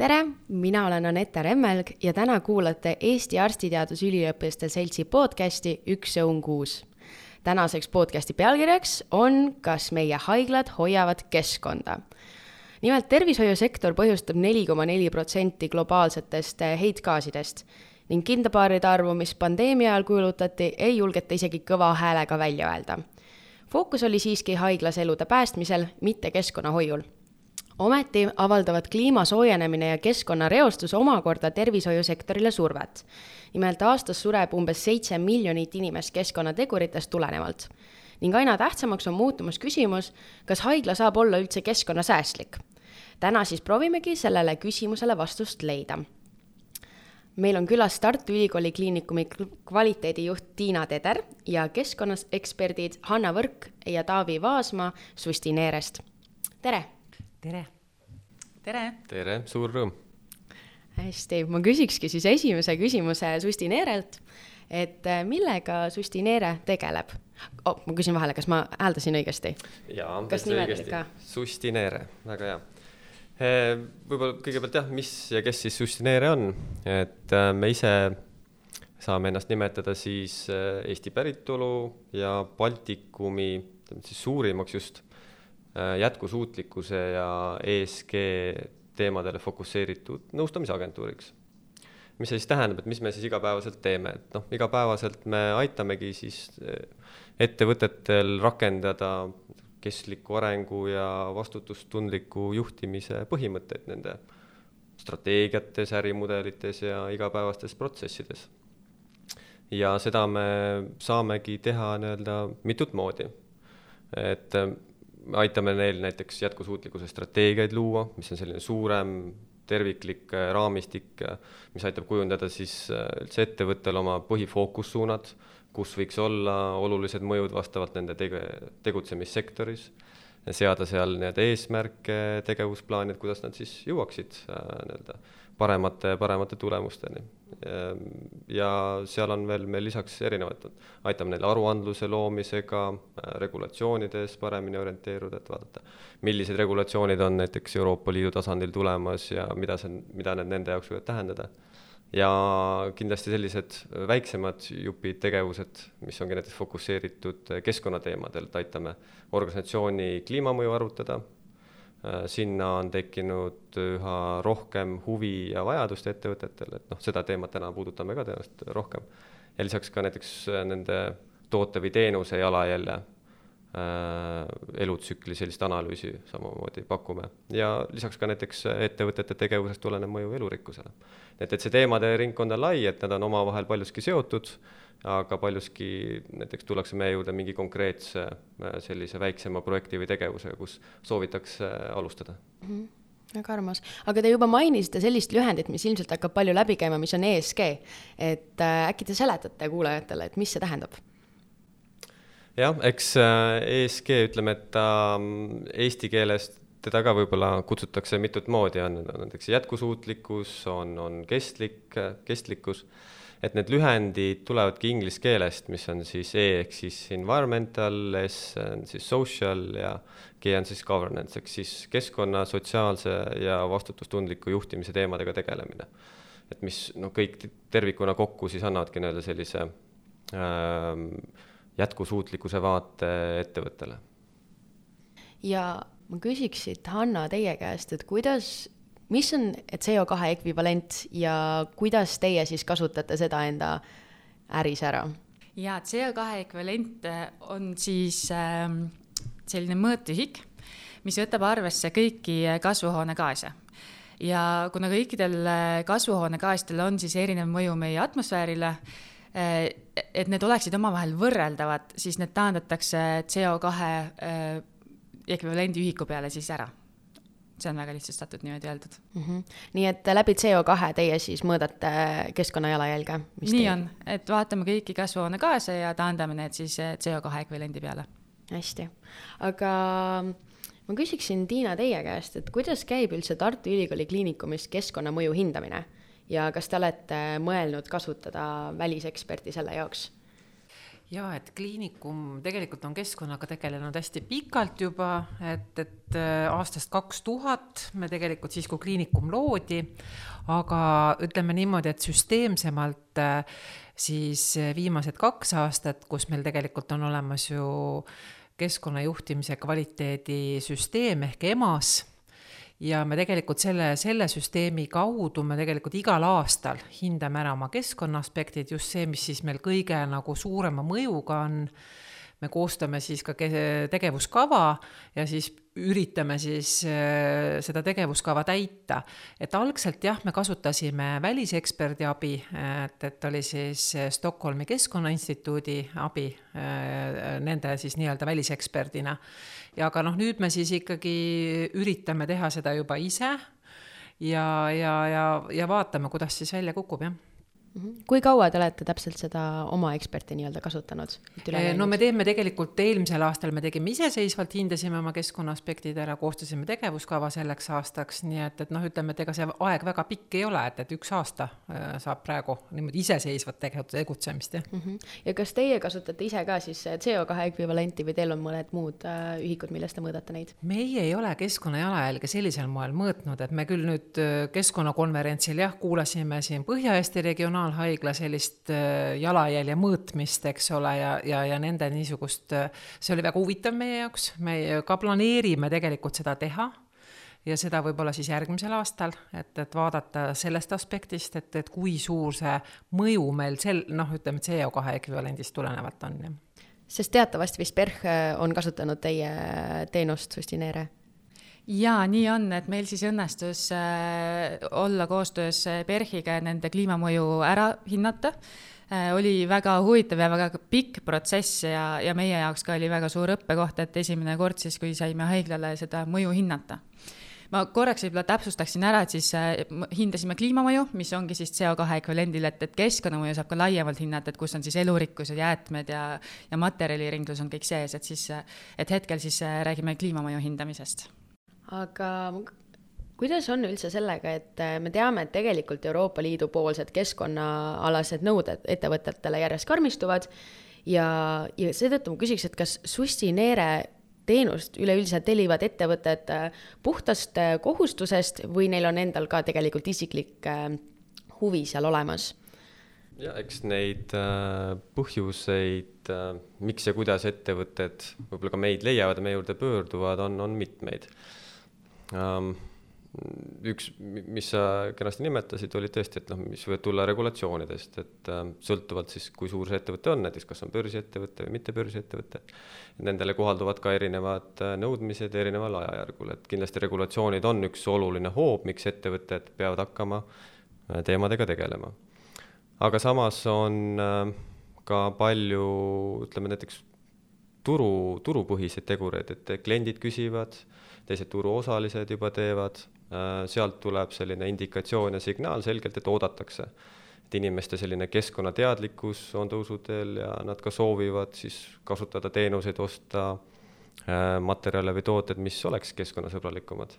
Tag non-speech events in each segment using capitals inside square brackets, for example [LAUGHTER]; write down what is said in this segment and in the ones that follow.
tere, mina olen Anette Remmelg ja täna kuulate Eesti Arstiteadusüliõpilaste Seltsi podcasti Üks õun kuus. tänaseks podcasti pealkirjaks on Kas meie haiglad hoiavad keskkonda? nimelt tervishoiusektor põhjustab neli koma neli protsenti globaalsetest heitgaasidest ning kindapaaride arvu, mis pandeemia ajal kuulutati, ei julgeta isegi kõva häälega välja öelda. fookus oli siiski haiglas elude päästmisel, mitte keskkonnahoiul ometi avaldavad kliima soojenemine ja keskkonnareostus omakorda tervishoiusektorile survet. nimelt aastas sureb umbes seitse miljonit inimest keskkonnateguritest tulenevalt. ning aina tähtsamaks on muutumas küsimus, kas haigla saab olla üldse keskkonnasäästlik. täna siis proovimegi sellele küsimusele vastust leida meil on külas Tartu Ülikooli Kliinikumi kvaliteedijuht Tiina Teder ja keskkonnaeksperdid Hanna Võrk ja Taavi Vaasma Sustineerest. tere tere! tere! tere, suur rõõm! hästi, ma küsikski siis esimese küsimuse Susti Neerelt, et äh, millega Susti Neere tegeleb oh,? ma küsin vahele, kas ma hääldasin õigesti? jaa, täitsa õigesti. Susti Neere, väga hea. Äh, võib-olla kõigepealt jah, mis ja kes siis Susti Neere on, et äh, me ise saame ennast nimetada siis Eesti päritolu ja Baltikumi, ütleme siis suurimaks just jätkusuutlikkuse ja ESG teemadele fokusseeritud nõustamisagentuuriks. mis see siis tähendab, et mis me siis igapäevaselt teeme, et noh, igapäevaselt me aitamegi siis äh, ettevõtetel rakendada kestliku arengu ja vastutustundliku juhtimise põhimõtteid nende strateegiates, ärimudelites ja igapäevastes protsessides. ja seda me saamegi teha nii-öelda mitut moodi. et aitame neil näiteks jätkusuutlikkuse strateegiaid luua, mis on selline suurem terviklik äh, raamistik, äh, mis aitab kujundada siis äh, üldse ettevõttel oma põhifookussuunad, kus võiks olla olulised mõjud vastavalt nende tege-, tegutsemissektoris, seada seal nii-öelda eesmärke, tegevusplaanid, kuidas nad siis jõuaksid nii-öelda paremate, paremate tulemusteni. Ehm, ja seal on veel meil lisaks erinevad, aitame neil aruandluse loomisega, äh, regulatsioonides paremini orienteeruda, et vaadata, millised regulatsioonid on näiteks Euroopa Liidu tasandil tulemas ja mida see, mida need nende jaoks võivad tähendada. ja kindlasti sellised väiksemad jupid tegevused, mis ongi näiteks fokusseeritud keskkonnateemadel, et aitame organisatsiooni kliimamõju arutada sinna on tekkinud üha rohkem huvi ja vajadust ettevõtetel, et noh, seda teemat täna puudutame ka tõenäoliselt rohkem. ja lisaks ka näiteks äh, nende toote või teenuse jalajälje äh, elutsükli sellist analüüsi samamoodi pakume ja lisaks ka näiteks ettevõtete tegevusest tulenev mõju elurikkusele. et, et see teemade ringkond on lai, et nad on omavahel paljuski seotud aga paljuski näiteks tullakse meie juurde mingi konkreetse äh, sellise väiksema projekti või tegevusega, kus soovitakse äh, alustada mm. -hmm väga armas, aga te juba mainisite sellist lühendit, mis ilmselt hakkab palju läbi käima, mis on ESG. et äh, äkki te seletate kuulajatele, et mis see tähendab? jah, eks ESG ütleme, et ta ähm, eesti keeles teda ka võib-olla kutsutakse mitut moodi, on näiteks jätkusuutlikkus, on, on kestlik, kestlikkus et need lühendid tulevadki inglise keelest, mis on siis E ehk siis environmental, S on siis social ja G on siis governance ehk siis keskkonna, sotsiaalse ja vastutustundliku juhtimise teemadega tegelemine. et mis noh, kõik tervikuna kokku siis annavadki nii-öelda sellise äh, jätkusuutlikkuse vaate ettevõttele. ja ma küsiks siit, Hanna, teie käest, et kuidas mis on CO2 ekvivalent ja kuidas teie siis kasutate seda enda äris ära? ja CO2 ekvivalent äh, on siis äh, selline mõõtühik, mis võtab arvesse kõiki äh, kasvuhoonegaase ja kuna kõikidel äh, kasvuhoonegaasidel on siis erinev mõju meie atmosfäärile, et need oleksid omavahel võrreldavad, siis need taandatakse CO2 ekvivalendi ühiku peale siis ära see on väga lihtsustatud niimoodi öeldud mm. -hmm. nii et läbi CO2 teie siis mõõdate keskkonna jalajälge? nii teie... on, et vaatame kõiki kasvuhoonegaase ja taandame need siis eh, CO2 ekvivalendi peale. hästi, aga ma küsiksin, Tiina, teie käest, et kuidas käib üldse Tartu Ülikooli Kliinikumis keskkonnamõju hindamine ja kas te olete mõelnud kasutada väliseksperti selle jaoks? Ja et kliinikum tegelikult on keskkonnaga tegelenud hästi pikalt juba, et, et äh, aastast kaks tuhat me tegelikult siis, kui kliinikum loodi, aga ütleme niimoodi, et süsteemsemalt äh, siis viimased kaks aastat, kus meil tegelikult on olemas ju keskkonnajuhtimise kvaliteedisüsteem ehk EMAS ja me tegelikult selle, selle süsteemi kaudu me tegelikult igal aastal hindame ära oma keskkonna aspektid, just see, mis siis meil kõige nagu suurema mõjuga on me koostame siis ka tegevuskava ja siis üritame siis äh, seda tegevuskava täita. et algselt jah, me kasutasime väliseksperdi abi, et, et oli siis Stockholmi Keskkonnainstituudi abi äh, nende siis nii-öelda väliseksperdina. ja aga noh, nüüd me siis ikkagi üritame teha seda juba ise ja, ja, ja, ja vaatame, kuidas siis välja kukub, jah. Kui kaua te olete täpselt seda oma eksperti nii-öelda kasutanud? No me teeme tegelikult, eelmisel aastal me tegime iseseisvalt, hindasime oma keskkonna aspektid ära, koostasime tegevuskava selleks aastaks, nii et, et noh, ütleme, et ega see aeg väga pikk ei ole, et, et üks aasta eh, saab praegu niimoodi iseseisvat tege-, tegutsemist, jah mm. -hmm. ja kas teie kasutate ise ka siis CO2 ekvivalenti või teil on mõned muud äh, ühikud, milles te mõõdate neid? meie ei ole keskkonna jalajälge sellisel moel mõõtnud, et me küll nüüd äh, keskkonnakonverentsil jah, kuulasime siin Põhja-Eesti regionaal-, regionaalhaigla sellist äh, jalajälje mõõtmist, eks ole, ja, ja, ja nende niisugust, äh, see oli väga huvitav meie jaoks, me ka planeerime tegelikult seda teha ja seda võib-olla siis järgmisel aastal, et, et vaadata sellest aspektist, et, et kui suur see mõju meil sel, noh, ütleme CO2 ekvivalendist tulenevalt on, sest teatavasti vist PERH on kasutanud teie teenust, Sustineere jaa, nii on, et meil siis õnnestus äh, olla koostöös äh, PERH-iga ja nende kliimamõju ära hinnata äh,. oli väga huvitav ja väga pikk protsess ja, ja meie jaoks ka oli väga suur õppekoht, et esimene kord siis, kui saime haiglale seda mõju hinnata ma korraks võib-olla täpsustaksin ära, et siis äh, hindasime kliimamõju, mis ongi siis CO2 ekvivalendil, et, et keskkonnamõju saab ka laiemalt hinnata, et kus on siis elurikkused, jäätmed ja, ja materjaliringlus on kõik sees, et siis, et hetkel siis äh, räägime kliimamõju hindamisest aga kuidas on üldse sellega, et äh, me teame, et tegelikult Euroopa Liidu poolsed keskkonnaalased nõuded ettevõtetele järjest karmistuvad ja, ja seetõttu ma küsiks, et kas Susti Neere teenust üleüldiselt tellivad ettevõtted äh, puhtast äh, kohustusest või neil on endal ka tegelikult isiklik huvi seal olemas? ja eks neid põhjuseid, miks ja kuidas ettevõtted võib-olla ka meid leiavad ja meie juurde pöörduvad, on, on mitmeid um, üks, mis sa kenasti nimetasid, oli tõesti, et noh, mis võivad tulla regulatsioonidest, et äh, sõltuvalt siis, kui suur see ettevõte on, näiteks kas on börsiettevõte või mitte börsiettevõte, nendele kohalduvad ka erinevad äh, nõudmised erineval ajajärgul, et kindlasti regulatsioonid on üks oluline hoob, miks ettevõtted peavad hakkama teemadega tegelema. aga samas on äh, ka palju, ütleme näiteks turu, turupõhiseid tegureid, et kliendid küsivad äh, teised turuosalised juba teevad, äh, sealt tuleb selline indikatsioon ja signaal selgelt, et oodatakse. et inimeste selline keskkonnateadlikkus on tõusuteel ja nad ka soovivad siis kasutada teenuseid, osta äh, materjale või tooted, mis oleks keskkonnasõbralikumad.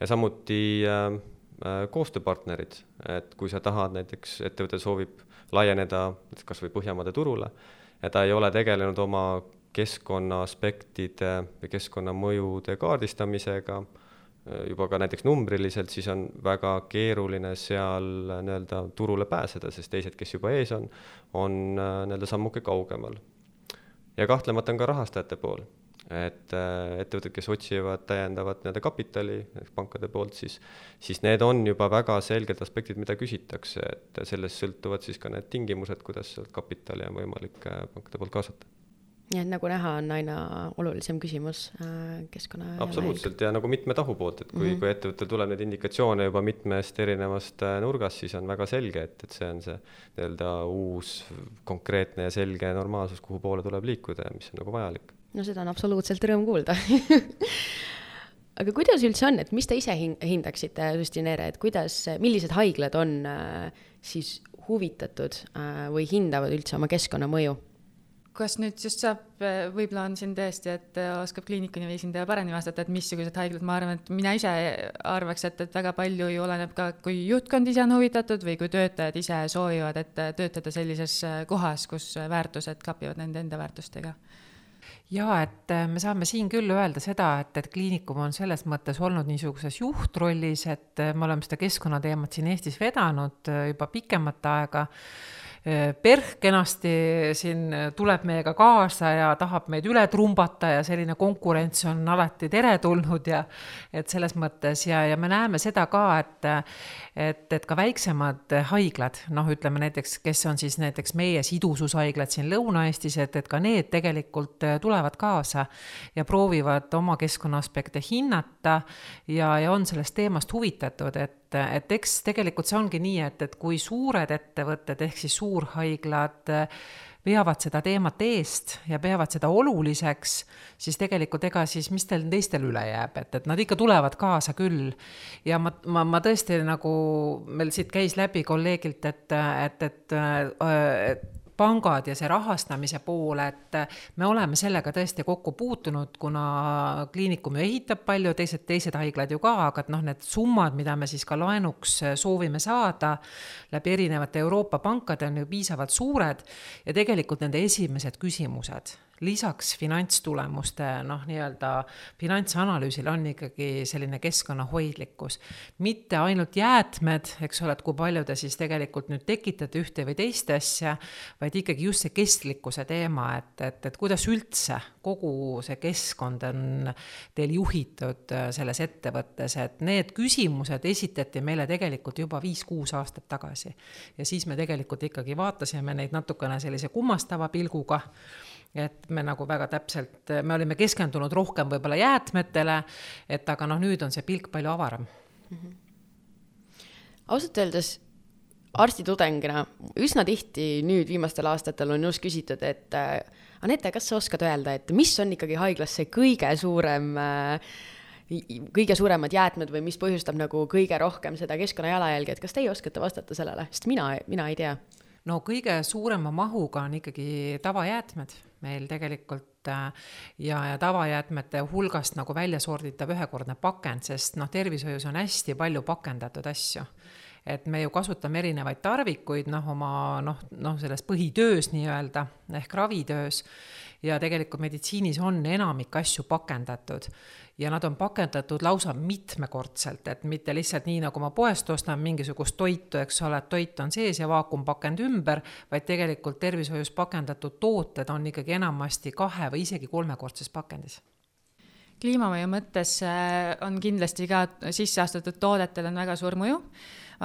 ja samuti äh, koostööpartnerid, et kui sa tahad, näiteks ettevõte soovib laieneda kas või Põhjamaade turule ja ta ei ole tegelenud oma keskkonna aspektide või keskkonnamõjude kaardistamisega, juba ka näiteks numbriliselt, siis on väga keeruline seal nii-öelda turule pääseda, sest teised, kes juba ees on, on nii-öelda sammuke kaugemal. ja kahtlemata on ka rahastajate pool, et ettevõtted, kes otsivad täiendavat nii-öelda kapitali pankade poolt, siis, siis need on juba väga selged aspektid, mida küsitakse, et sellest sõltuvad siis ka need tingimused, kuidas sealt kapitali on võimalik pankade poolt kaasata nii et nagu näha, on aina olulisem küsimus äh, keskkonna. absoluutselt ja nagu mitme tahu poolt, et kui mm, -hmm. kui ettevõttel tuleb neid indikatsioone juba mitmest erinevast äh, nurgast, siis on väga selge, et, et see on see nii-öelda uus konkreetne ja selge normaalsus, kuhu poole tuleb liikuda ja mis on nagu vajalik. no seda on absoluutselt rõõm kuulda [LAUGHS] aga kuidas üldse on, et mis te ise hindaksite, Justineere, et kuidas, millised haiglad on äh, siis huvitatud äh, või hindavad üldse oma keskkonnamõju? Kas nüüd just saab, võib-olla on siin tõesti, et oskab kliinikumi esindaja paremini vastata, et missugused haiglad, ma arvan, et mina ise arvaks, et, et väga palju ju oleneb ka, kui juhtkond ise on huvitatud või kui töötajad ise soovivad, et töötada sellises kohas, kus väärtused klapivad nende enda väärtustega. Ja et me saame siin küll öelda seda, et, et kliinikum on selles mõttes olnud niisuguses juhtrollis, et me oleme seda keskkonnateemat siin Eestis vedanud juba pikemat aega PERH kenasti siin tuleb meiega kaasa ja tahab meid üle trumbata ja selline konkurents on alati teretulnud ja et selles mõttes ja, ja me näeme seda ka, et et, et ka väiksemad haiglad, noh, ütleme näiteks, kes on siis näiteks meie sidusushaiglad siin Lõuna-Eestis, et, et ka need tegelikult tulevad kaasa ja proovivad oma keskkonna aspekte hinnata ja, ja on sellest teemast huvitatud, et et, et eks tegelikult see ongi nii, et, et kui suured ettevõtted ehk siis suurhaiglad veavad seda teemat eest ja peavad seda oluliseks, siis tegelikult ega siis, mis teil teistel üle jääb, et, et nad ikka tulevad kaasa küll. ja ma, ma, ma tõesti nagu, meil siit käis läbi kolleegilt, et, et, et, et pangad ja see rahastamise pool, et me oleme sellega tõesti kokku puutunud, kuna kliinikum ju ehitab palju, teised, teised haiglad ju ka, aga et noh, need summad, mida me siis ka laenuks soovime saada läbi erinevate Euroopa pankade, on ju piisavalt suured ja tegelikult nende esimesed küsimused lisaks finantstulemuste noh, nii-öelda finantsanalüüsile on ikkagi selline keskkonnahoidlikkus. mitte ainult jäätmed, eks ole, et kui palju te siis tegelikult nüüd tekitate ühte või teist asja, vaid ikkagi just see kestlikkuse teema, et, et, et kuidas üldse kogu see keskkond on teil juhitud äh, selles ettevõttes, et need küsimused esitati meile tegelikult juba viis-kuus aastat tagasi. ja siis me tegelikult ikkagi vaatasime neid natukene sellise kummastava pilguga et me nagu väga täpselt, me olime keskendunud rohkem võib-olla jäätmetele, et aga noh, nüüd on see pilk palju avaram mm. -hmm. ausalt öeldes arstitudengina üsna tihti nüüd viimastel aastatel on just küsitud, et äh, Anette, kas sa oskad öelda, et mis on ikkagi haiglas see kõige suurem äh, kõige suuremad jäätmed või mis põhjustab nagu kõige rohkem seda keskkonna jalajälge, et kas teie oskate vastata sellele, sest mina, mina ei tea no kõige suurema mahuga on ikkagi tavajäätmed meil tegelikult äh, ja, ja tavajäätmete hulgast nagu välja sorditav ühekordne pakend, sest noh, tervishoius on hästi palju pakendatud asju. Et me ju kasutame erinevaid tarvikuid noh, oma noh, noh, selles põhitöös nii-öelda ehk ravitöös ja tegelikult meditsiinis on enamik asju pakendatud. Ja nad on pakendatud lausa mitmekordselt, et mitte lihtsalt nii, nagu ma poest ostan mingisugust toitu, eks ole, et toit on sees ja vaakumpakend ümber, vaid tegelikult tervishoius pakendatud tooted on ikkagi enamasti kahe või isegi kolmekordses pakendis. Kliimamõju mõttes äh, on kindlasti ka sisse astutud toodetel on väga suur mõju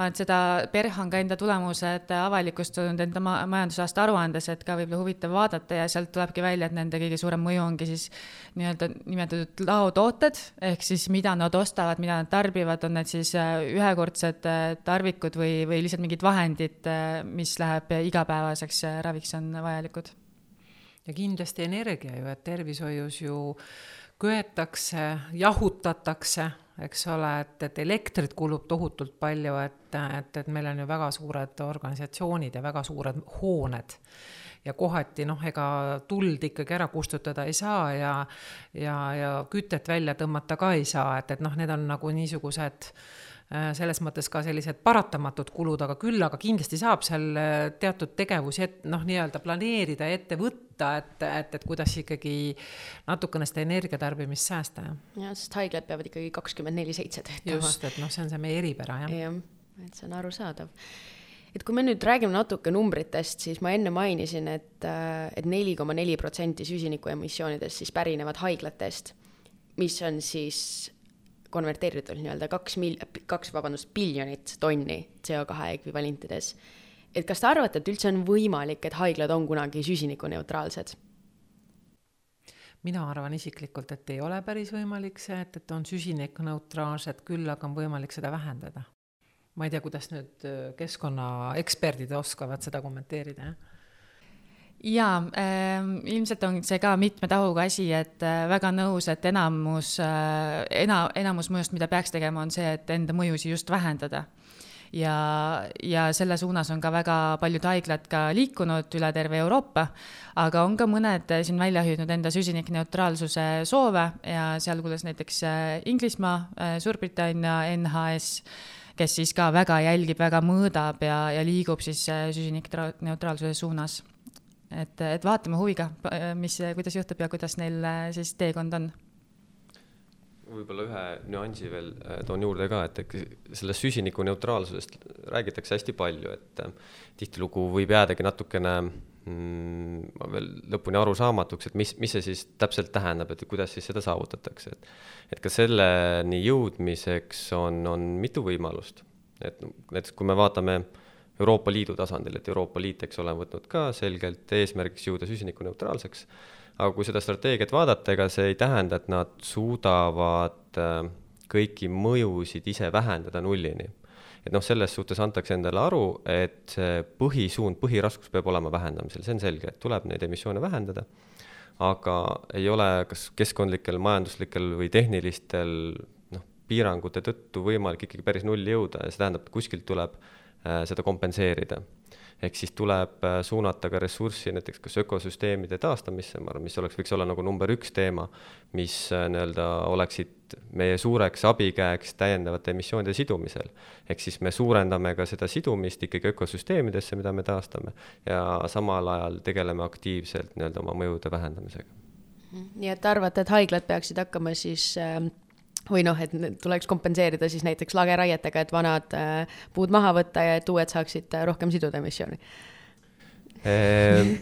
et seda PERH on ka enda tulemused avalikustanud enda ma majandusaasta aruandes, et ka võib-olla huvitav vaadata ja sealt tulebki välja, et nende kõige suurem mõju ongi siis nii-öelda nimetatud laotooted, ehk siis mida nad ostavad, mida nad tarbivad, on need siis äh, ühekordsed äh, tarvikud või, või lihtsalt mingid vahendid, äh, mis läheb igapäevaseks raviks, on vajalikud. ja kindlasti energia ju, et tervishoius ju köetakse, jahutatakse eks ole, et, et elektrit kulub tohutult palju, et, et, et meil on ju väga suured organisatsioonid ja väga suured hooned. ja kohati noh, ega tuld ikkagi ära kustutada ei saa ja, ja, ja kütet välja tõmmata ka ei saa, et, et noh, need on nagu niisugused äh, selles mõttes ka sellised paratamatud kulud, aga küll aga kindlasti saab seal äh, teatud tegevusi, et noh, nii-öelda planeerida ja ette võtta võtta, et, et, et kuidas ikkagi natukene seda energiatarbimist säästa. jah, sest haiglad peavad ikkagi kakskümmend neli seitse töötama. just, et noh, see on see meie eripära, jah. jah, et see on arusaadav et kui me nüüd räägime natuke numbritest, siis ma enne mainisin, et, et neli koma neli protsenti süsinikuemissioonidest siis pärinevad haiglatest, mis on siis konverteeritud nii-öelda kaks mil-, kaks, vabandust, biljonit tonni CO2 ekvivalentides et kas te arvate, et üldse on võimalik, et haiglad on kunagi süsinikuneutraalsed? mina arvan isiklikult, et ei ole päris võimalik see, et, et on süsinikuneutraalsed, küll aga on võimalik seda vähendada. ma ei tea, kuidas nüüd äh, keskkonnaeksperdid oskavad seda kommenteerida, jah jaa äh,, ilmselt on see ka mitme tahuga asi, et äh, väga nõus, et enamus äh,, ena-, enamus mõjust, mida peaks tegema, on see, et enda mõjusid just vähendada ja, ja selle suunas on ka väga paljud haiglad ka liikunud üle terve Euroopa, aga on ka mõned siin välja hüüdnud enda süsinikneutraalsuse soove ja sealhulgas näiteks Inglismaa, Suurbritannia, NHS kes siis ka väga jälgib, väga mõõdab ja, ja liigub siis äh, süsinikneutraalsuse suunas. Et, et vaatame huviga, mis, kuidas juhtub ja kuidas neil äh, siis teekond on võib-olla ühe nüansi veel äh, toon juurde ka, et sellest süsinikuneutraalsusest räägitakse hästi palju, et tihtilugu võib jäädagi natukene mm, veel lõpuni arusaamatuks, et mis, mis see siis täpselt tähendab, et kuidas siis seda saavutatakse, et et ka selleni jõudmiseks on, on mitu võimalust. et näiteks, kui me vaatame Euroopa Liidu tasandil, et Euroopa Liit, eks ole, on võtnud ka selgelt eesmärgiks jõuda süsinikuneutraalseks, aga kui seda strateegiat vaadata, ega see ei tähenda, et nad suudavad äh, kõiki mõjusid ise vähendada nullini. Et noh, selles suhtes antakse endale aru, et see põhisuund, põhiraskus peab olema vähendamisel, see on selge, et tuleb neid emissioone vähendada, aga ei ole kas keskkondlikel, majanduslikel või tehnilistel noh, piirangute tõttu võimalik ikkagi päris nulli jõuda. Ja see tähendab, et kuskilt tuleb äh, seda kompenseerida ehk siis tuleb äh, suunata ka ressurssi näiteks kas ökosüsteemide taastamisse, ma arvan, mis oleks, võiks olla nagu number üks teema, mis äh, nii-öelda oleksid meie suureks abikäeks täiendavate emissioonide sidumisel. ehk siis me suurendame ka seda sidumist ikkagi ökosüsteemidesse, mida me taastame, ja samal ajal tegeleme aktiivselt nii-öelda oma mõjude vähendamisega. nii et arvate, et haiglad peaksid hakkama siis äh või noh, et tuleks kompenseerida siis näiteks lageraietega, et vanad äh, puud maha võtta ja et uued saaksid äh, rohkem siduda emissiooni ehm,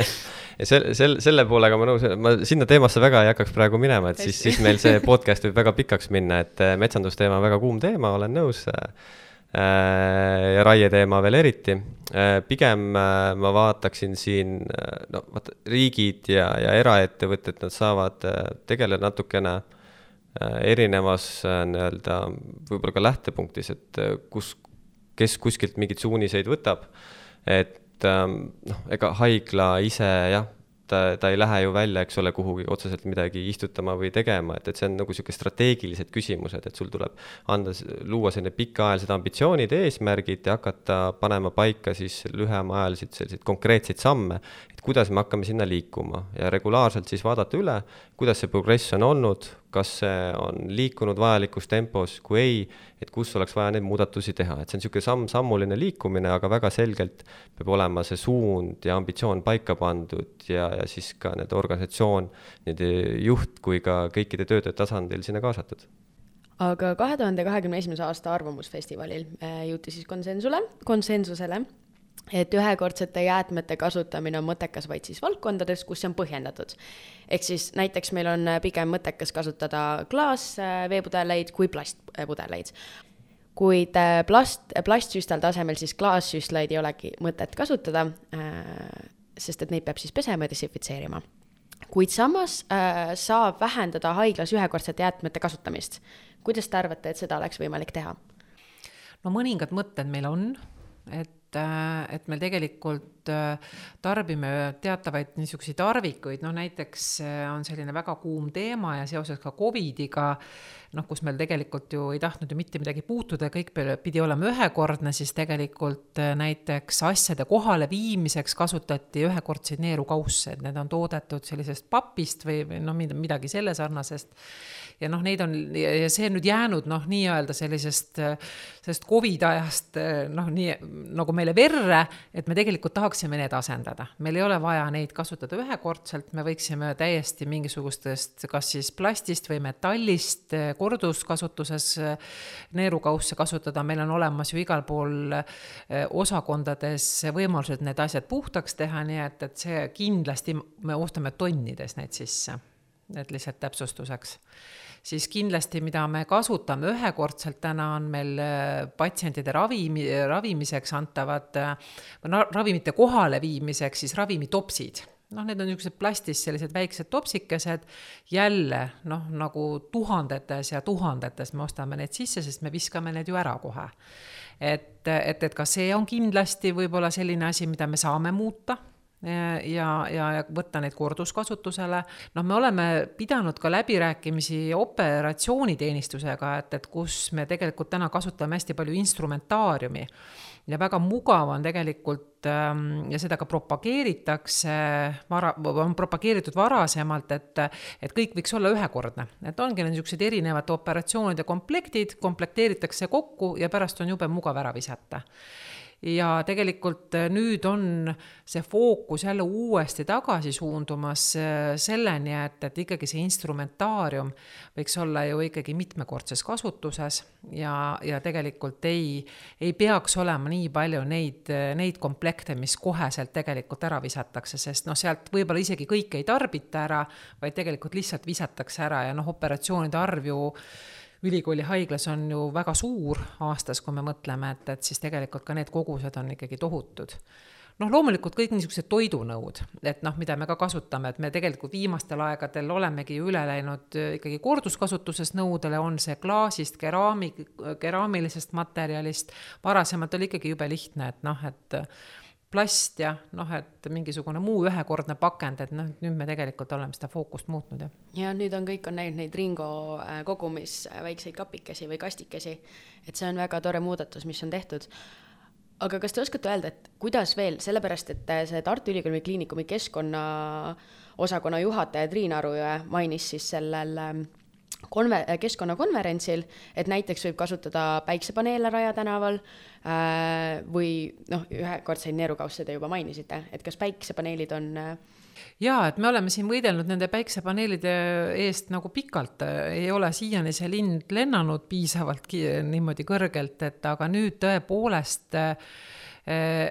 [LAUGHS] sel-, sel-, selle poolega ma nõus, ma sinna teemasse väga ei hakkaks praegu minema, et siis, siis meil see podcast võib väga pikaks minna, et äh, metsandusteema on väga kuum teema, olen nõus äh,. ja raieteema veel eriti äh,. pigem äh, ma vaataksin siin, no vaata, riigid ja, ja eraettevõtted, nad saavad tegeleda natukene äh, Äh, erinevas äh, nii-öelda võib-olla ka lähtepunktis, et äh, kus, kes kuskilt mingeid suuniseid võtab, et ähm, noh, ega haigla ise jah, ta, ta ei lähe ju välja, eks ole, kuhugi otseselt midagi istutama või tegema, et, et see on nagu niisugune strateegilised küsimused, et sul tuleb anda, luua selline pikaajalised ambitsioonid, eesmärgid ja hakata panema paika siis lühemaajaliselt selliseid konkreetseid samme, et kuidas me hakkame sinna liikuma. Ja regulaarselt siis vaadata üle, kuidas see progress on olnud, kas see on liikunud vajalikus tempos, kui ei, et kus oleks vaja neid muudatusi teha, et see on niisugune samm-sammuline liikumine, aga väga selgelt peab olema see suund ja ambitsioon paika pandud ja, ja siis ka nii-öelda organisatsioon, nii-öelda juht kui ka kõikide töötajate tasandil sinna kaasatud. Aga kahe tuhande kahekümne esimese aasta Arvamusfestivalil äh, jõuti siis konsensule, konsensusele et ühekordsete jäätmete kasutamine on mõttekas vaid siis valdkondades, kus see on põhjendatud. ehk siis näiteks meil on pigem mõttekas kasutada klaasveepudeleid kui plastpudeleid. kuid äh, plast, plastsüstal tasemel siis klaassüstlaid ei olegi mõtet kasutada, äh, sest et neid peab siis pesema ja desinfitseerima. kuid samas äh, saab vähendada haiglas ühekordsete jäätmete kasutamist. kuidas te arvate, et seda oleks võimalik teha? no mõningad mõtted meil on, et äh, et me tegelikult äh, tarbime teatavaid niisuguseid tarvikuid, noh näiteks äh, on selline väga kuum teema ja seoses ka Covidiga, noh, kus meil tegelikult ju ei tahtnud ju mitte midagi puutuda, kõik pidi olema ühekordne, siis tegelikult näiteks asjade kohaleviimiseks kasutati ühekordseid neerukausse, et need on toodetud sellisest papist või, või noh, midagi selle sarnasest ja noh, neid on ja see on nüüd jäänud noh, nii-öelda sellisest, sellest Covidi ajast noh, nii nagu meile verre, et me tegelikult tahaksime need asendada. meil ei ole vaja neid kasutada ühekordselt, me võiksime täiesti mingisugustest, kas siis plastist või metallist korduskasutuses neerukausse kasutada, meil on olemas ju igal pool eh, osakondades võimalused need asjad puhtaks teha, nii et, et see kindlasti me ostame tonnides neid sisse. Et lihtsalt täpsustuseks. Siis kindlasti, mida me kasutame ühekordselt täna, on meil äh, patsientide ravimi, ravimiseks antavad, ravimite kohaleviimiseks siis ravimitopsid noh, need on niisugused plastist sellised väiksed topsikesed, jälle noh, nagu tuhandetes ja tuhandetes me ostame need sisse, sest me viskame need ju ära kohe. et, et, et ka see on kindlasti võib-olla selline asi, mida me saame muuta ja, ja, ja võtta neid korduskasutusele. noh, me oleme pidanud ka läbirääkimisi operatsiooniteenistusega, et, et kus me tegelikult täna kasutame hästi palju instrumentaariumi ja väga mugav on tegelikult ähm, ja seda ka propageeritakse, vara, on propageeritud varasemalt, et, et kõik võiks olla ühekordne. et ongi niisugused erinevate operatsioonide komplektid, komplekteeritakse kokku ja pärast on jube mugav ära visata ja tegelikult äh, nüüd on see fookus jälle uuesti tagasi suundumas äh, selleni, et, et ikkagi see instrumentaarium võiks olla ju ikkagi mitmekordses kasutuses ja, ja tegelikult ei, ei peaks olema nii palju neid, neid komplekte, mis koheselt tegelikult ära visatakse, sest noh, sealt võib-olla isegi kõike ei tarbita ära, vaid tegelikult lihtsalt visatakse ära ja noh, operatsioonide arv ju ülikooli haiglas on ju väga suur aastas, kui me mõtleme, et, et siis tegelikult ka need kogused on ikkagi tohutud. noh, loomulikult kõik niisugused toidunõud, et noh, mida me ka kasutame, et me tegelikult viimastel aegadel olemegi ju üle läinud äh, ikkagi korduskasutuses nõudele, on see klaasist, keraami, keraamilisest materjalist, varasemalt oli ikkagi jube lihtne, et noh, et plast ja noh, et mingisugune muu ühekordne pakend, et noh, nüüd me tegelikult oleme seda fookust muutnud, jah. ja nüüd on, kõik on näinud neid Ringo äh, kogumis äh, väikseid kapikesi või kastikesi, et see on väga tore muudatus, mis on tehtud. aga kas te oskate öelda, et kuidas veel, sellepärast et äh, see Tartu Ülikooli Kliinikumi keskkonnaosakonna juhataja Triin Arujõe mainis siis sellel ähm, konver-, keskkonnakonverentsil, et näiteks võib kasutada päiksepaneele Raja tänaval äh, või noh, ühekordseid neerukausse te juba mainisite, et kas päiksepaneelid on äh, jaa, et me oleme siin võidelnud nende päiksepaneelide eest nagu pikalt, ei ole siiani see lind lennanud piisavalt niimoodi kõrgelt, et aga nüüd tõepoolest äh, Äh,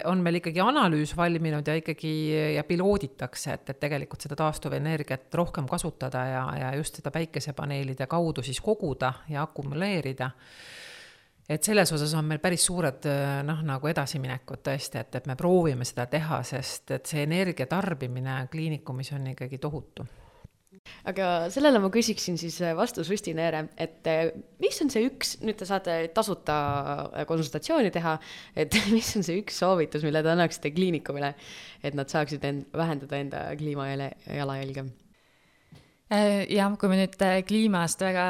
on meil ikkagi analüüs valminud ja ikkagi ja pilooditakse, et, et tegelikult seda taastuvenergiat rohkem kasutada ja, ja just seda päikesepaneelide kaudu siis koguda ja akumuleerida. Et selles osas on meil päris suured äh, noh, nagu edasiminekud tõesti, et, et me proovime seda teha, sest et see energia tarbimine kliinikumis on ikkagi tohutu aga sellele ma küsiksin siis äh, vastu Susti Neere, et äh, mis on see üks, nüüd te saate tasuta äh, konsultatsiooni teha, et [LAUGHS] mis on see üks soovitus, mille te annaksite kliinikumile, et nad saaksid end, vähendada enda kliimajalajälge? jah, kui me nüüd kliimast väga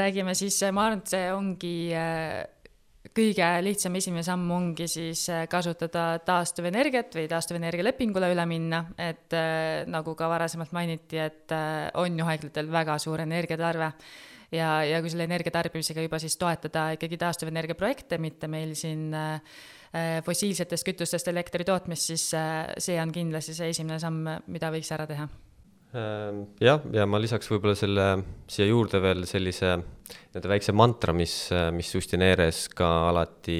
räägime, siis ma arvan, et see ongi kõige lihtsam esimene samm ongi siis äh, kasutada taastuvenergiat või taastuvenergia lepingule üle minna, et äh, nagu ka varasemalt mainiti, et äh, on ju haiglatel väga suur energiatarve. Ja, ja kui selle energia tarbimisega juba siis toetada ikkagi taastuvenergia projekte, mitte meil siin fossiilsetest kütustest elektri tootmist, siis see on kindlasti see esimene samm, mida võiks ära teha jah, ja ma lisaks võib-olla selle siia juurde veel sellise nii-öelda väikse mantra, mis, mis Justineeres ka alati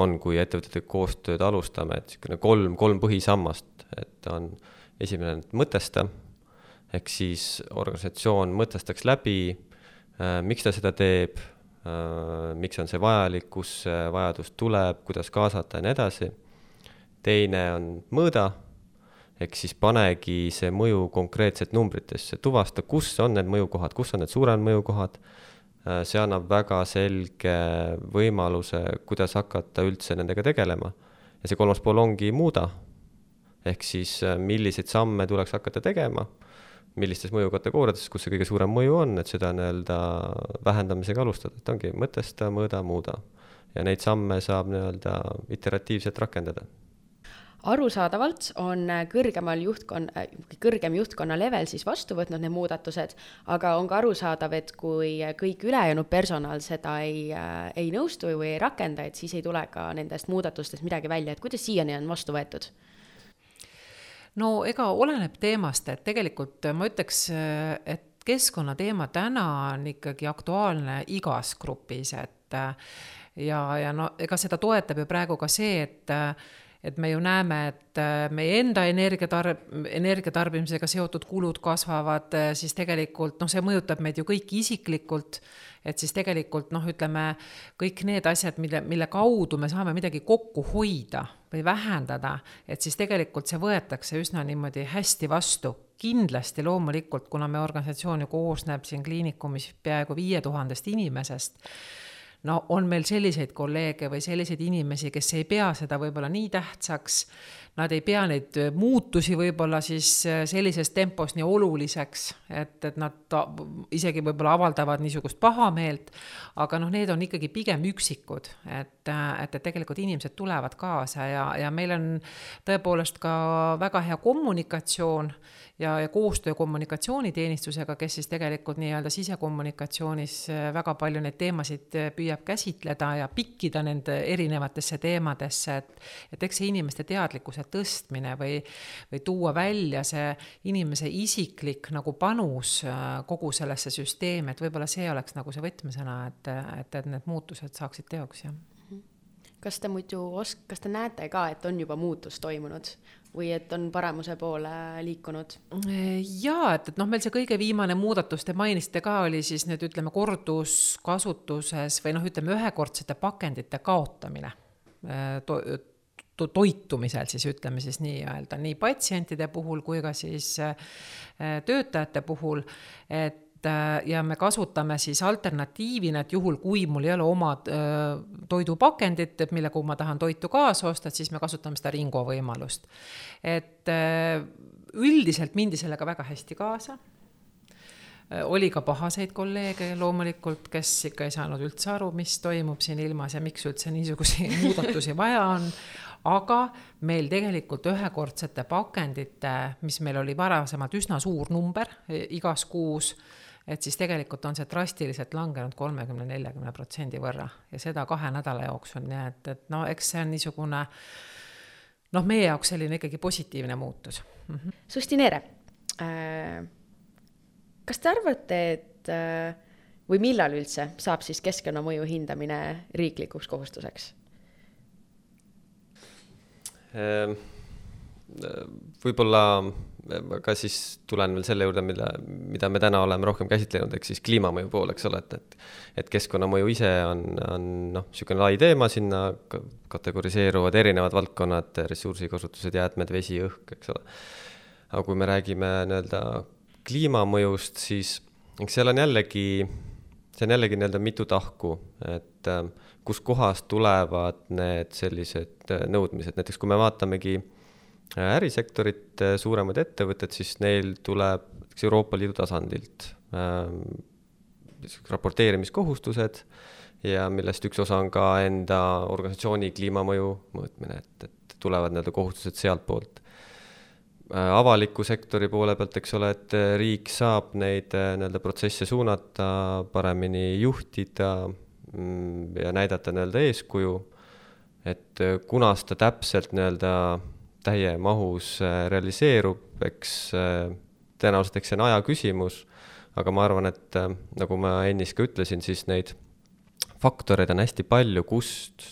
on, kui ettevõtetega koostööd alustame, et niisugune kolm, kolm põhisammast, et on esimene mõtesta, ehk siis organisatsioon mõtestaks läbi äh,, miks ta seda teeb äh,, miks on see vajalik, kust see vajadus tuleb, kuidas kaasata ja nii edasi. teine on mõõda ehk siis panegi see mõju konkreetselt numbritesse, tuvasta, kus on need mõjukohad, kus on need suuremad mõjukohad. Äh, see annab väga selge võimaluse, kuidas hakata üldse nendega tegelema. ja see kolmas pool ongi muuda. ehk siis äh, milliseid samme tuleks hakata tegema, millistes mõjukategooriates, kus see kõige suurem mõju on, et seda nii-öelda vähendamisega alustada, et ongi mõtesta, mõõda, muuda. ja neid samme saab nii-öelda iteratiivselt rakendada arusaadavalt on kõrgemal juhtkon-, kõrgem juhtkonna level siis vastu võtnud need muudatused, aga on ka arusaadav, et kui kõik ülejäänud personal seda ei, ei nõustu või ei rakenda, et siis ei tule ka nendest muudatustest midagi välja, et kuidas siiani on vastu võetud? no ega oleneb teemast, et tegelikult ma ütleks, et keskkonnateema täna on ikkagi aktuaalne igas grupis, et ja, ja no ega seda toetab ju praegu ka see, et et me ju näeme, et äh, meie enda energiatarb-, energiatarbimisega seotud kulud kasvavad, äh, siis tegelikult noh, see mõjutab meid ju kõiki isiklikult, et siis tegelikult noh, ütleme, kõik need asjad, mille, mille kaudu me saame midagi kokku hoida või vähendada, et siis tegelikult see võetakse üsna niimoodi hästi vastu. kindlasti loomulikult, kuna meie organisatsioon ju koosneb siin kliinikumis peaaegu viie tuhandest inimesest, no on meil selliseid kolleege või selliseid inimesi, kes ei pea seda võib-olla nii tähtsaks nad ei pea neid äh, muutusi võib-olla siis äh, sellises tempos nii oluliseks, et, et nad isegi võib-olla avaldavad niisugust pahameelt, aga noh, need on ikkagi pigem üksikud, et, äh, et, et tegelikult inimesed tulevad kaasa ja, ja meil on tõepoolest ka väga hea kommunikatsioon ja, ja koostöö kommunikatsiooniteenistusega, kes siis tegelikult nii-öelda sisekommunikatsioonis väga palju neid teemasid püüab käsitleda ja pikkida nende erinevatesse teemadesse, et et eks see inimeste teadlikkuse tõstmine või, või tuua välja see inimese isiklik nagu panus äh, kogu sellesse süsteemi, et võib-olla see oleks nagu see võtmesõna, et, et, et need muutused saaksid teoks, jah kas te muidu os-, kas te näete ka, et on juba muutus toimunud või et on paremuse poole liikunud? jaa, et, et noh, meil see kõige viimane muudatus, te mainisite ka, oli siis nüüd ütleme korduskasutuses või noh, ütleme ühekordsete pakendite kaotamine äh, to, to, toitumisel siis ütleme siis nii-öelda nii patsientide puhul kui ka siis äh, töötajate puhul, et Äh, ja me kasutame siis alternatiivina, et juhul, kui mul ei ole oma äh, toidupakendit, millega ma tahan toitu kaasa osta, et siis me kasutame seda Ringo võimalust. et üldiselt mindi sellega väga hästi kaasa oli ka pahaseid kolleege loomulikult, kes ikka ei saanud üldse aru, mis toimub siin ilmas ja miks üldse niisuguseid [LAUGHS] muudatusi vaja on. Aga meil tegelikult ühekordsete pakendite, mis meil oli varasemalt üsna suur number igas kuus et siis tegelikult on see drastiliselt langenud kolmekümne, neljakümne protsendi võrra ja seda kahe nädala jooksul, nii et, et no eks see on niisugune noh, meie jaoks selline ikkagi positiivne muutus mm. -hmm. Susti Neere äh,, kas te arvate, et äh, või millal üldse saab siis keskkonnamõju hindamine riiklikuks kohustuseks? Võib-olla aga siis tulen veel selle juurde, mida, mida me täna oleme rohkem käsitlenud, ehk siis kliimamõju pool, eks ole, et, et et keskkonnamõju ise on, on noh, niisugune lai teema, sinna kategoriseeruvad erinevad valdkonnad, ressursikasutused, jäätmed, vesi, õhk, eks ole. aga kui me räägime nii-öelda kliimamõjust, siis eks seal on jällegi, see on jällegi nii-öelda mitu tahku, et äh, kuskohast tulevad need sellised äh, nõudmised, näiteks kui me vaatamegi äh, ärisektorit, äh, suuremad ettevõtted, siis neil tuleb Euroopa Liidu tasandilt ähm, raporteerimiskohustused ja millest üks osa on ka enda organisatsiooni kliimamõju mõõtmine, et, et tulevad nii-öelda kohustused sealtpoolt. Avaliku sektori poole pealt, eks ole, et riik saab neid nii-öelda protsesse suunata, paremini juhtida ja näidata nii-öelda eeskuju, et kunas ta täpselt nii-öelda täiemahus äh, realiseerub, eks äh, tõenäoliselt, eks see on aja küsimus, aga ma arvan, et äh, nagu ma ennist ka ütlesin, siis neid faktoreid on hästi palju, kust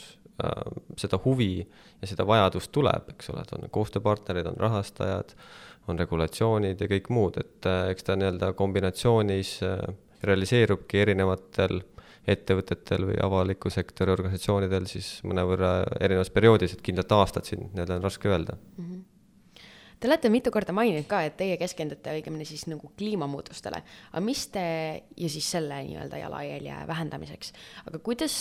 seda huvi ja seda vajadust tuleb, eks ole, et on koostööpartnerid, on rahastajad, on regulatsioonid ja kõik muud, et eks ta nii-öelda kombinatsioonis realiseerubki erinevatel ettevõtetel või avaliku sektori organisatsioonidel siis mõnevõrra erinevas perioodis, et kindlalt aastat siin nii-öelda on raske öelda mm. -hmm Te olete mitu korda maininud ka, et teie keskendute õigemini siis nagu kliimamuutustele, aga mis te, ja siis selle nii-öelda jalajälje vähendamiseks, aga kuidas,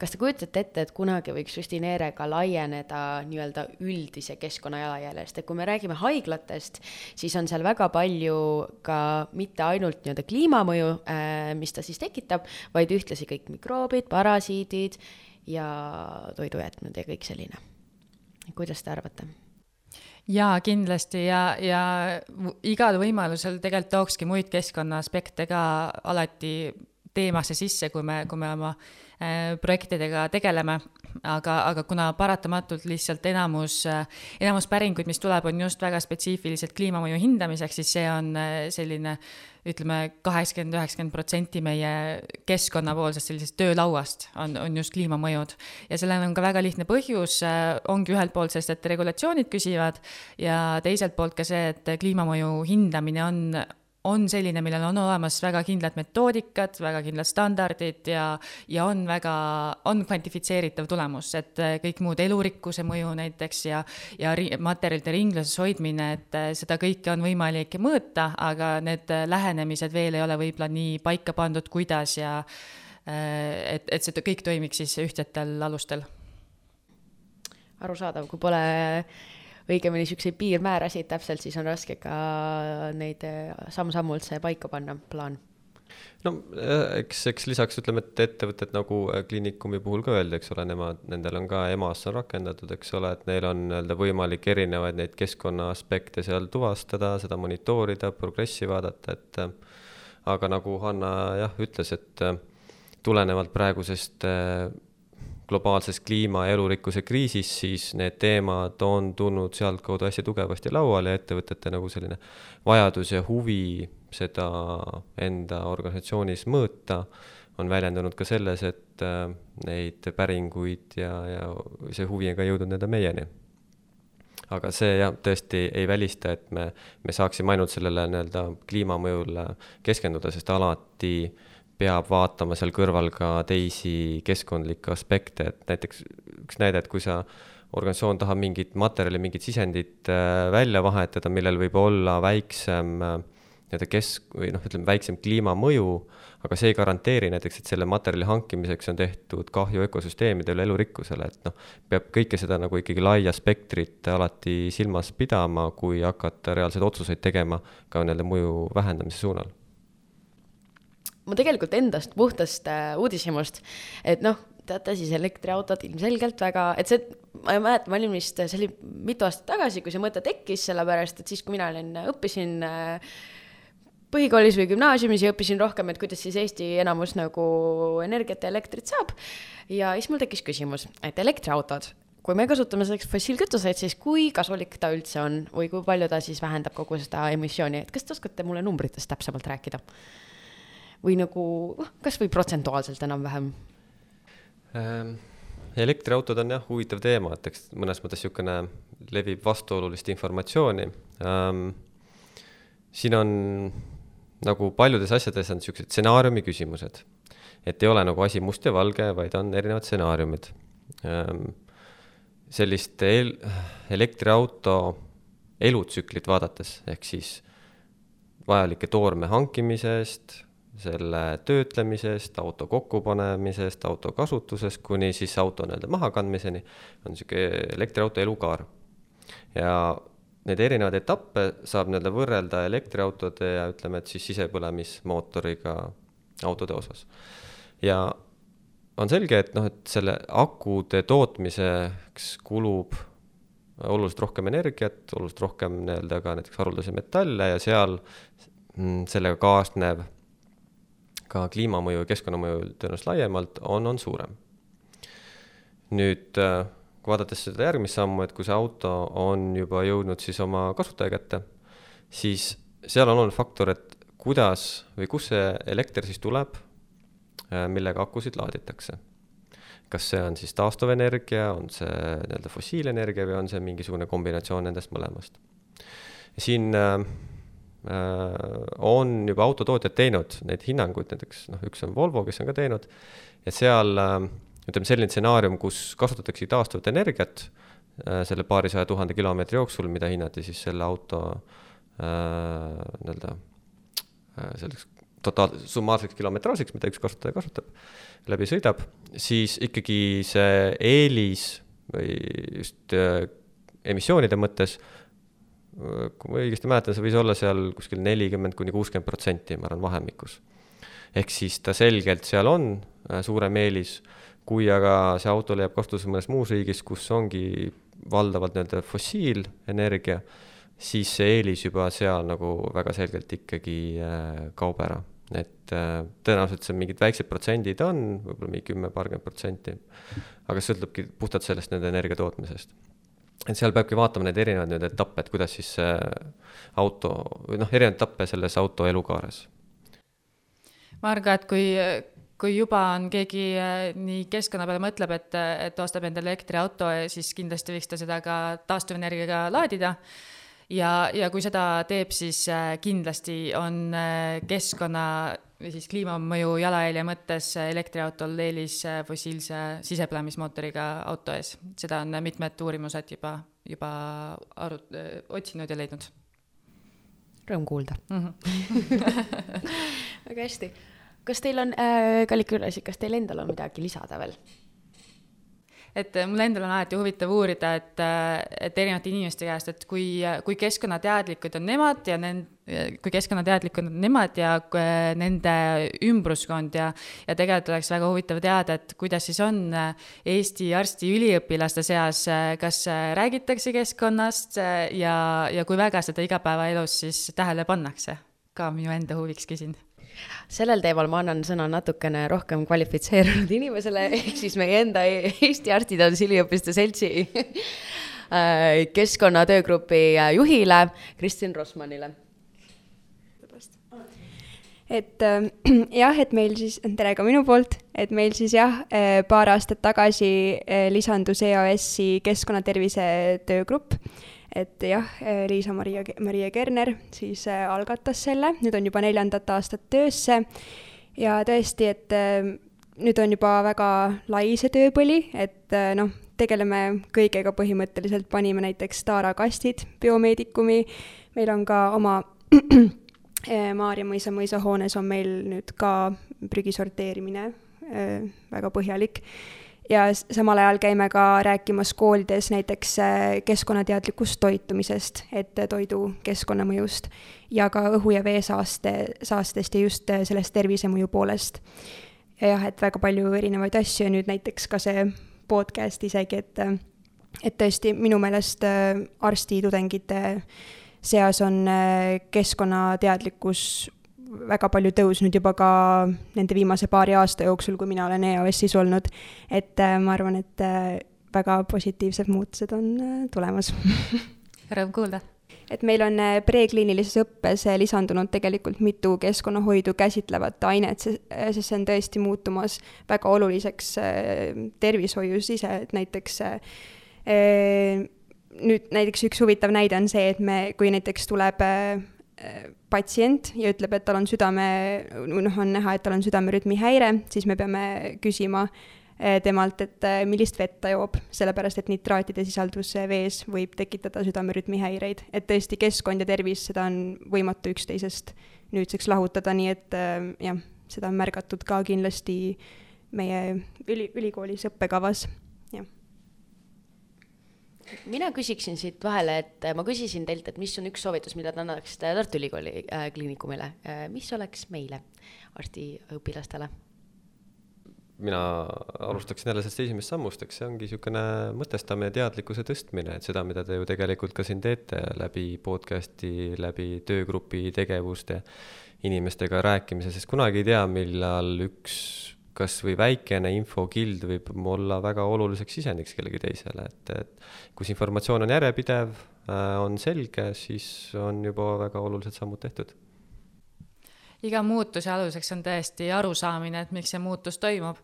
kas te kujutate ette, et kunagi võiks Justineere ka laieneda nii-öelda üldise keskkonna jalajäljest, et kui me räägime haiglatest, siis on seal väga palju ka mitte ainult nii-öelda kliimamõju, äh, mis ta siis tekitab, vaid ühtlasi kõik mikroobid, parasiidid ja toidujäätmed ja kõik selline. kuidas te arvate? Jaa, kindlasti. Ja, ja igal võimalusel tegelikult tookski muid keskkonna aspekte ka alati teemasse sisse, kui me, kui me oma äh, projektidega tegeleme, aga, aga kuna paratamatult lihtsalt enamus äh,, enamus päringuid, mis tuleb, on just väga spetsiifiliselt kliimamõju hindamiseks, siis see on äh, selline ütleme, kaheksakümmend, üheksakümmend protsenti meie keskkonnapoolsest sellisest töölauast on, on just kliimamõjud. ja sellel on ka väga lihtne põhjus, ongi ühelt poolt sellest, et regulatsioonid küsivad ja teiselt poolt ka see, et kliimamõju hindamine on on selline, millel on olemas väga kindlad metoodikad, väga kindlad standardid ja, ja on väga, on kvantifitseeritav tulemus, et äh, kõik muud elurikkuse mõju näiteks ja, ja ri, materjalide ringluses hoidmine, et äh, seda kõike on võimalik mõõta, aga need äh, lähenemised veel ei ole võib-olla nii paika pandud, kuidas ja et, et see kõik toimiks siis ühtsetel alustel. arusaadav, kui pole õigemini niisuguseid piirmäärasid täpselt, siis on raske ka neid samm-sammult see paika panna, plaan. No äh, eks, eks lisaks ütleme, et ettevõtted nagu äh, kliinikumi puhul ka öeldi, eks ole, nemad, nendel on ka EMA-s on rakendatud, eks ole, et neil on nii-öelda võimalik erinevaid neid keskkonna aspekte seal tuvastada, seda monitoorida, progressi vaadata, et aga nagu Hanna jah, ütles, et tulenevalt praegusest globaalses kliima ja elurikkuse kriisis, siis need teemad on tulnud sealtkaudu hästi tugevasti lauale ja ettevõtete nagu selline vajadus ja huvi seda enda organisatsioonis mõõta, on väljendunud ka selles, et äh, neid päringuid ja, ja see huvi on ka jõudnud nii-öelda meieni. aga see jah, tõesti ei välista, et me, me saaksime ainult sellele nii-öelda kliimamõjule keskenduda, sest alati peab vaatama seal kõrval ka teisi keskkondlikke aspekte, et näiteks üks näide, et kui sa organisatsioon tahab mingit materjali, mingit sisendit äh, välja vahetada, millel võib olla väiksem äh, nii-öelda kesk- või noh, ütleme väiksem kliimamõju, aga see ei garanteeri näiteks, et selle materjali hankimiseks on tehtud kahju ökosüsteemidele, elurikkusele, et noh, peab kõike seda nagu ikkagi laia spektrit alati silmas pidama, kui hakata reaalseid otsuseid tegema ka nii-öelda mõju vähendamise suunal ma tegelikult endast puhtast äh, uudishimust, et noh, teate siis elektriautod ilmselgelt väga, et see, ma ei mäleta, ma olin vist, see oli mitu aastat tagasi, kui see mõte tekkis, sellepärast et siis, kui mina olin, õppisin äh, põhikoolis või gümnaasiumis ja õppisin rohkem, et kuidas siis Eesti enamus nagu energiat ja elektrit saab. ja siis mul tekkis küsimus, et elektriautod, kui me kasutame selleks fossiilkütuseid, siis kui kasulik ta üldse on või kui palju ta siis vähendab kogu seda emissiooni, et kas te oskate mulle numbritest täpsemalt rääkida? Või nagu kasvõi protsentuaalselt enam-vähem ähm.? elektriautod on jah huvitav teema, et eks mõnes mõttes niisugune levib vastuolulist informatsiooni ähm,. siin on nagu paljudes asjades on niisugused stsenaariumi küsimused. et ei ole nagu asi must ja valge, vaid on erinevad stsenaariumid. Ehm, sellist el-, elektriauto elutsüklit vaadates, ehk siis vajalike toorme hankimisest, selle töötlemisest, auto kokkupanemisest, auto kasutusest kuni siis auto nii-öelda mahakandmiseni, on niisugune elektriauto elukaar. ja neid erinevaid etappe saab nii-öelda võrrelda elektriautode ja ütleme, et siis sisepõlemismootoriga autode osas. ja on selge, et noh, et selle akude tootmiseks kulub oluliselt rohkem energiat, oluliselt rohkem nii-öelda ka näiteks haruldasi metalle ja seal mm, sellega kaasnev ka kliimamõju ja keskkonnamõju tõenäoliselt laiemalt on, on suurem. nüüd äh, kui vaadates seda järgmist sammu, et kui see auto on juba jõudnud siis oma kasutaja kätte, siis seal on olnud faktor, et kuidas või kust see elekter siis tuleb, äh, millega akusid laaditakse. kas see on siis taastuvenergia, on see nii-öelda fossiilenergia või on see mingisugune kombinatsioon nendest mõlemast. siin äh, on juba autotootjad teinud neid hinnanguid, näiteks noh, üks on Volvo, kes on ka teinud, et seal äh, ütleme, selline stsenaarium, kus kasutatakse taastuvat energiat äh, selle paarisaja tuhande kilomeetri jooksul, mida hinnati siis selle auto äh, nii-öelda äh, selleks totaal-, summaarseks kilometraažiks, mida üks kasutaja kasutab, läbi sõidab, siis ikkagi see eelis või just äh, emissioonide mõttes äh, kui ma õigesti mäletan, see võis olla seal kuskil nelikümmend kuni kuuskümmend protsenti, ma arvan, vahemikus. ehk siis ta selgelt seal on äh, suurem eelis kui aga see auto leiab kasutuse mõnes muus riigis, kus ongi valdavalt nii-öelda fossiilenergia, siis see eelis juba seal nagu väga selgelt ikkagi äh, kaob ära. et äh, tõenäoliselt seal mingid väiksed protsendid on, võib-olla mingi kümme, paarkümmend protsenti, aga see sõltubki puhtalt sellest nii-öelda energia tootmisest. Et seal peabki vaatama neid erinevaid nii-öelda etappe, et kuidas siis see auto või noh, erinevaid etappe selles auto elukaares. ma arvan ka, et kui kui juba on keegi äh, nii keskkonna peale mõtleb, et, et ostab endale elektriauto, siis kindlasti võiks ta seda ka taastuvenergiaga laadida. ja, ja kui seda teeb, siis äh, kindlasti on äh, keskkonna siis kliimamõju jalajälje mõttes elektriautol eelis fossiilse sisepõlemismootoriga auto ees. seda on mitmed uurimused juba, juba arut-, otsinud ja leidnud. Rõõm kuulda mm. -hmm. [LAUGHS] väga hästi kas teil on äh,, kallid külalised, kas teil endal on midagi lisada veel? Et mul endal on alati huvitav uurida, et, et erinevate inimeste käest, et kui, kui keskkonnateadlikud on nemad ja nend-, kui keskkonnateadlikud on nemad ja nende ümbruskond ja, ja tegelikult oleks väga huvitav teada, et kuidas siis on Eesti arstiüliõpilaste seas, kas räägitakse keskkonnast ja, ja kui väga seda igapäevaelus siis tähele pannakse? ka minu enda huviks küsin sellel teemal ma annan sõna natukene rohkem kvalifitseerunud [LAUGHS] inimesele, ehk siis meie enda Eesti Arstiteaduse Üliõpilaste Seltsi [LAUGHS] äh, keskkonnatöögrupi äh, juhile Kristin Rossmannile. et äh, [CLEARS THROAT] jah, et meil siis, tere ka minu poolt, et meil siis jah, äh, paar aastat tagasi lisandus EAS-i keskkonnatervise töögrupp et jah, Liisa-Maria, Maria Kerner siis äh, algatas selle, nüüd on juba neljandat aastat töösse. Ja tõesti, et äh, nüüd on juba väga lai see tööpõli, et äh, noh, tegeleme kõigega põhimõtteliselt, panime näiteks Taara kastid biomeedikumi, meil on ka oma [CLEARS THROAT] Maarja mõisa mõisahoones on meil nüüd ka prügi sorteerimine väga põhjalik ja samal ajal käime ka rääkimas koolides näiteks äh, keskkonnateadlikust toitumisest, et toidu keskkonnamõjust ja ka õhu- ja veesaaste, saastest ja just äh, sellest tervisemõju poolest. ja jah, et väga palju erinevaid asju ja nüüd näiteks ka see podcast isegi, et, äh, et tõesti minu meelest arstitudengite seas on keskkonnateadlikkus väga palju tõusnud juba ka nende viimase paari aasta jooksul, kui mina olen EAS-is olnud. et äh, ma arvan, et äh, väga positiivsed muutused on äh, tulemas. [LAUGHS] Rõõm kuulda. Et meil on prekliinilises õppes lisandunud tegelikult mitu keskkonnahoidu käsitlevat ainet, sest see on tõesti muutumas väga oluliseks tervishoius ise, et näiteks nüüd näiteks üks huvitav näide on see, et me, kui näiteks tuleb patsient ja ütleb, et tal on südame, noh, on näha, et tal on südamerütmi häire, siis me peame küsima eh, temalt, et eh, millist vett ta joob, sellepärast et nitraatide sisaldus vees võib tekitada südamerütmi häireid. et tõesti, keskkond ja tervis, seda on võimatu üksteisest nüüdseks lahutada, nii et eh, jah, seda on märgatud ka kindlasti meie üli, ülikoolis õppekavas mina küsiksin siit vahele, et ma küsisin teilt, et mis on üks soovitus, mida te annaksite Tartu Ülikooli äh, kliinikumile. Äh,, mis oleks meile, arstiõpilastele? mina alustaksin jälle sellest esimesest sammust, eks see ongi niisugune mõtestamine, teadlikkuse tõstmine, et seda, mida te ju tegelikult ka siin teete läbi podcast'i, läbi töögrupi tegevuste, inimestega rääkimise, sest kunagi ei tea, millal üks kas või väikene infokild võib olla väga oluliseks sisendiks kellelegi teisele, et, et kus informatsioon on järjepidev, äh, on selge, siis on juba väga olulised sammud tehtud. iga muutuse aluseks on tõesti arusaamine, et miks see muutus toimub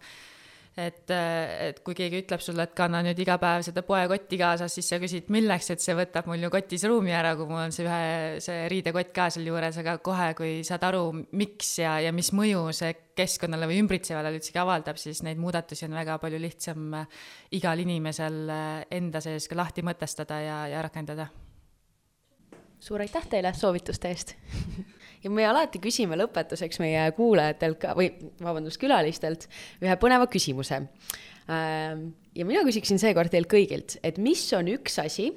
et, et kui keegi ütleb sulle, et kanna nüüd iga päev seda poekotti kaasas, siis sa küsid, milleks, et see võtab mul ju kotis ruumi ära, kui mul on see ühe, see riidekott ka sealjuures, aga kohe, kui saad aru, miks ja, ja mis mõju see keskkonnale või ümbritsevale üldsegi avaldab, siis neid muudatusi on väga palju lihtsam igal inimesel enda sees ka lahti mõtestada ja, ja rakendada. suur aitäh teile soovituste eest [LAUGHS] ja me alati küsime lõpetuseks meie kuulajatelt ka, või vabandust, külalistelt ühe põneva küsimuse. Ähm, ja mina küsiksin seekord teilt kõigilt, et mis on üks asi,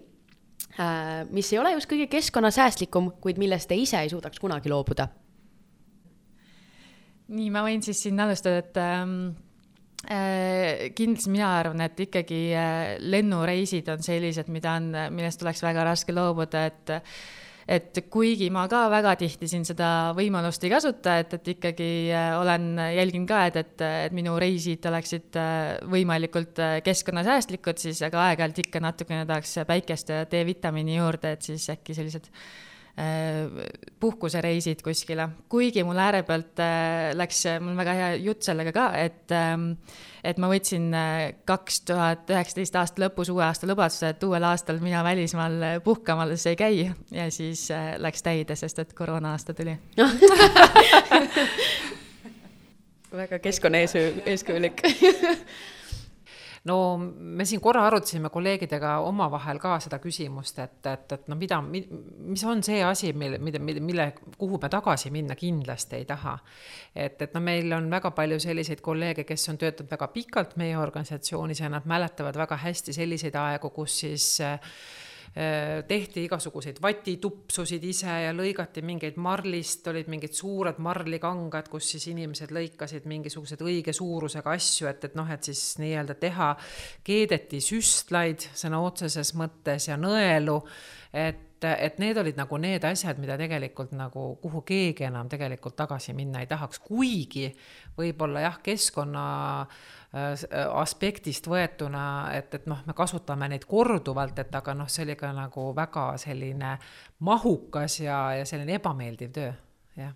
äh, mis ei ole just kõige keskkonnasäästlikum, kuid millest te ise ei suudaks kunagi loobuda? nii, ma võin siis siin alustada, et ähm, äh, kindlasti mina arvan, et ikkagi äh, lennureisid on sellised, mida on, millest oleks väga raske loobuda, et et kuigi ma ka väga tihti siin seda võimalust ei kasuta, et, et ikkagi äh, olen, jälgin ka, et, et, et minu reisid oleksid äh, võimalikult äh, keskkonnasäästlikud, siis aga aeg-ajalt ikka natukene tahaks päikest ja D-vitamiini juurde, et siis äkki sellised Äh, puhkusereisid kuskile, kuigi mul äärepealt äh, läks, mul on väga hea jutt sellega ka, et ähm, et ma võtsin äh, kaks tuhat üheksateist aasta lõpus uue aasta lubaduse, et uuel aastal mina välismaal puhkamalas ei käi. Ja siis läks täide, sest et koroona aasta tuli. [LAUGHS] Väga keskkonna eeskujulik [LAUGHS] no me siin korra arutasime kolleegidega omavahel ka seda küsimust, et, et, et no mida, mis on see asi, mille, mille, mille, kuhu me tagasi minna kindlasti ei taha. et, et no meil on väga palju selliseid kolleege, kes on töötanud väga pikalt meie organisatsioonis ja nad mäletavad väga hästi selliseid aegu, kus siis Äh, tehti igasuguseid vatitupsusid ise ja lõigati mingeid marlist, olid mingid suured marlikangad, kus siis inimesed lõikasid mingisugused õige suurusega asju, et, et noh, et siis nii-öelda teha, keedeti süstlaid sõna otseses mõttes ja nõelu, et et need olid nagu need asjad, mida tegelikult nagu, kuhu keegi enam tegelikult tagasi minna ei tahaks, kuigi võib-olla jah, keskkonna Äh, aspektist võetuna, et, et noh, me kasutame neid korduvalt, et aga noh, see oli ka nagu väga selline mahukas ja, ja selline ebameeldiv töö, jah.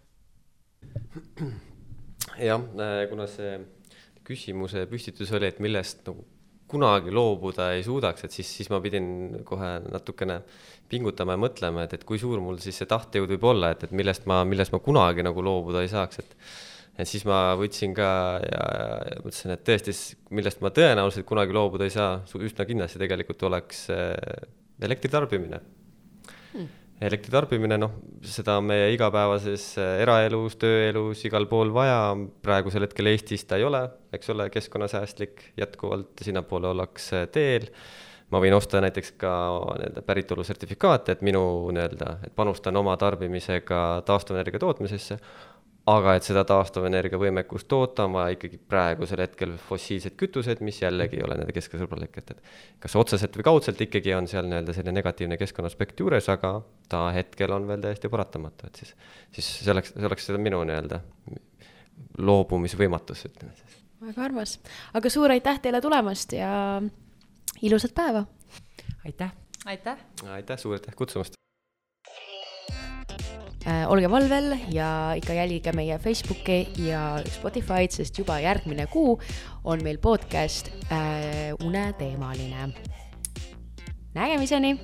jah, äh, kuna see küsimuse püstitus oli, et millest nagu kunagi loobuda ei suudaks, et siis, siis ma pidin kohe natukene pingutama ja mõtlema, et, et kui suur mul siis see tahtejõud võib olla, et, et millest ma, millest ma kunagi nagu loobuda ei saaks, et et siis ma võtsin ka ja, ja mõtlesin, et tõesti, millest ma tõenäoliselt kunagi loobuda ei saa, üsna kindlasti tegelikult oleks äh, elektri tarbimine. Hmm.. elektri tarbimine, noh, seda on meie igapäevases äh, eraelus, tööelus, igal pool vaja, praegusel hetkel Eestis ta ei ole, eks ole, keskkonnasäästlik, jätkuvalt sinnapoole ollakse teel. Ma võin osta näiteks ka nii-öelda päritolu sertifikaate, et minu nii-öelda, et panustan oma tarbimisega taastuvenergia tootmisesse, aga et seda taastuvenergia võimekust toota, on vaja ikkagi praegusel hetkel fossiilsed kütused, mis jällegi ei ole nende keskkonnasõbralik, et, et kas otseselt või kaudselt ikkagi on seal nii-öelda selline negatiivne keskkonna aspekt juures, aga ta hetkel on veel täiesti paratamatu, et siis, siis see oleks, see oleks minu nii-öelda loobumisvõimatus, ütleme siis. väga armas, aga suur aitäh teile tulemast ja ilusat päeva! aitäh! aitäh! aitäh, suur aitäh kutsumast! Äh, olge valvel ja ikka jälgige meie Facebooki ja Spotify'd, sest juba järgmine kuu on meil podcast äh, uneteemaline. nägemiseni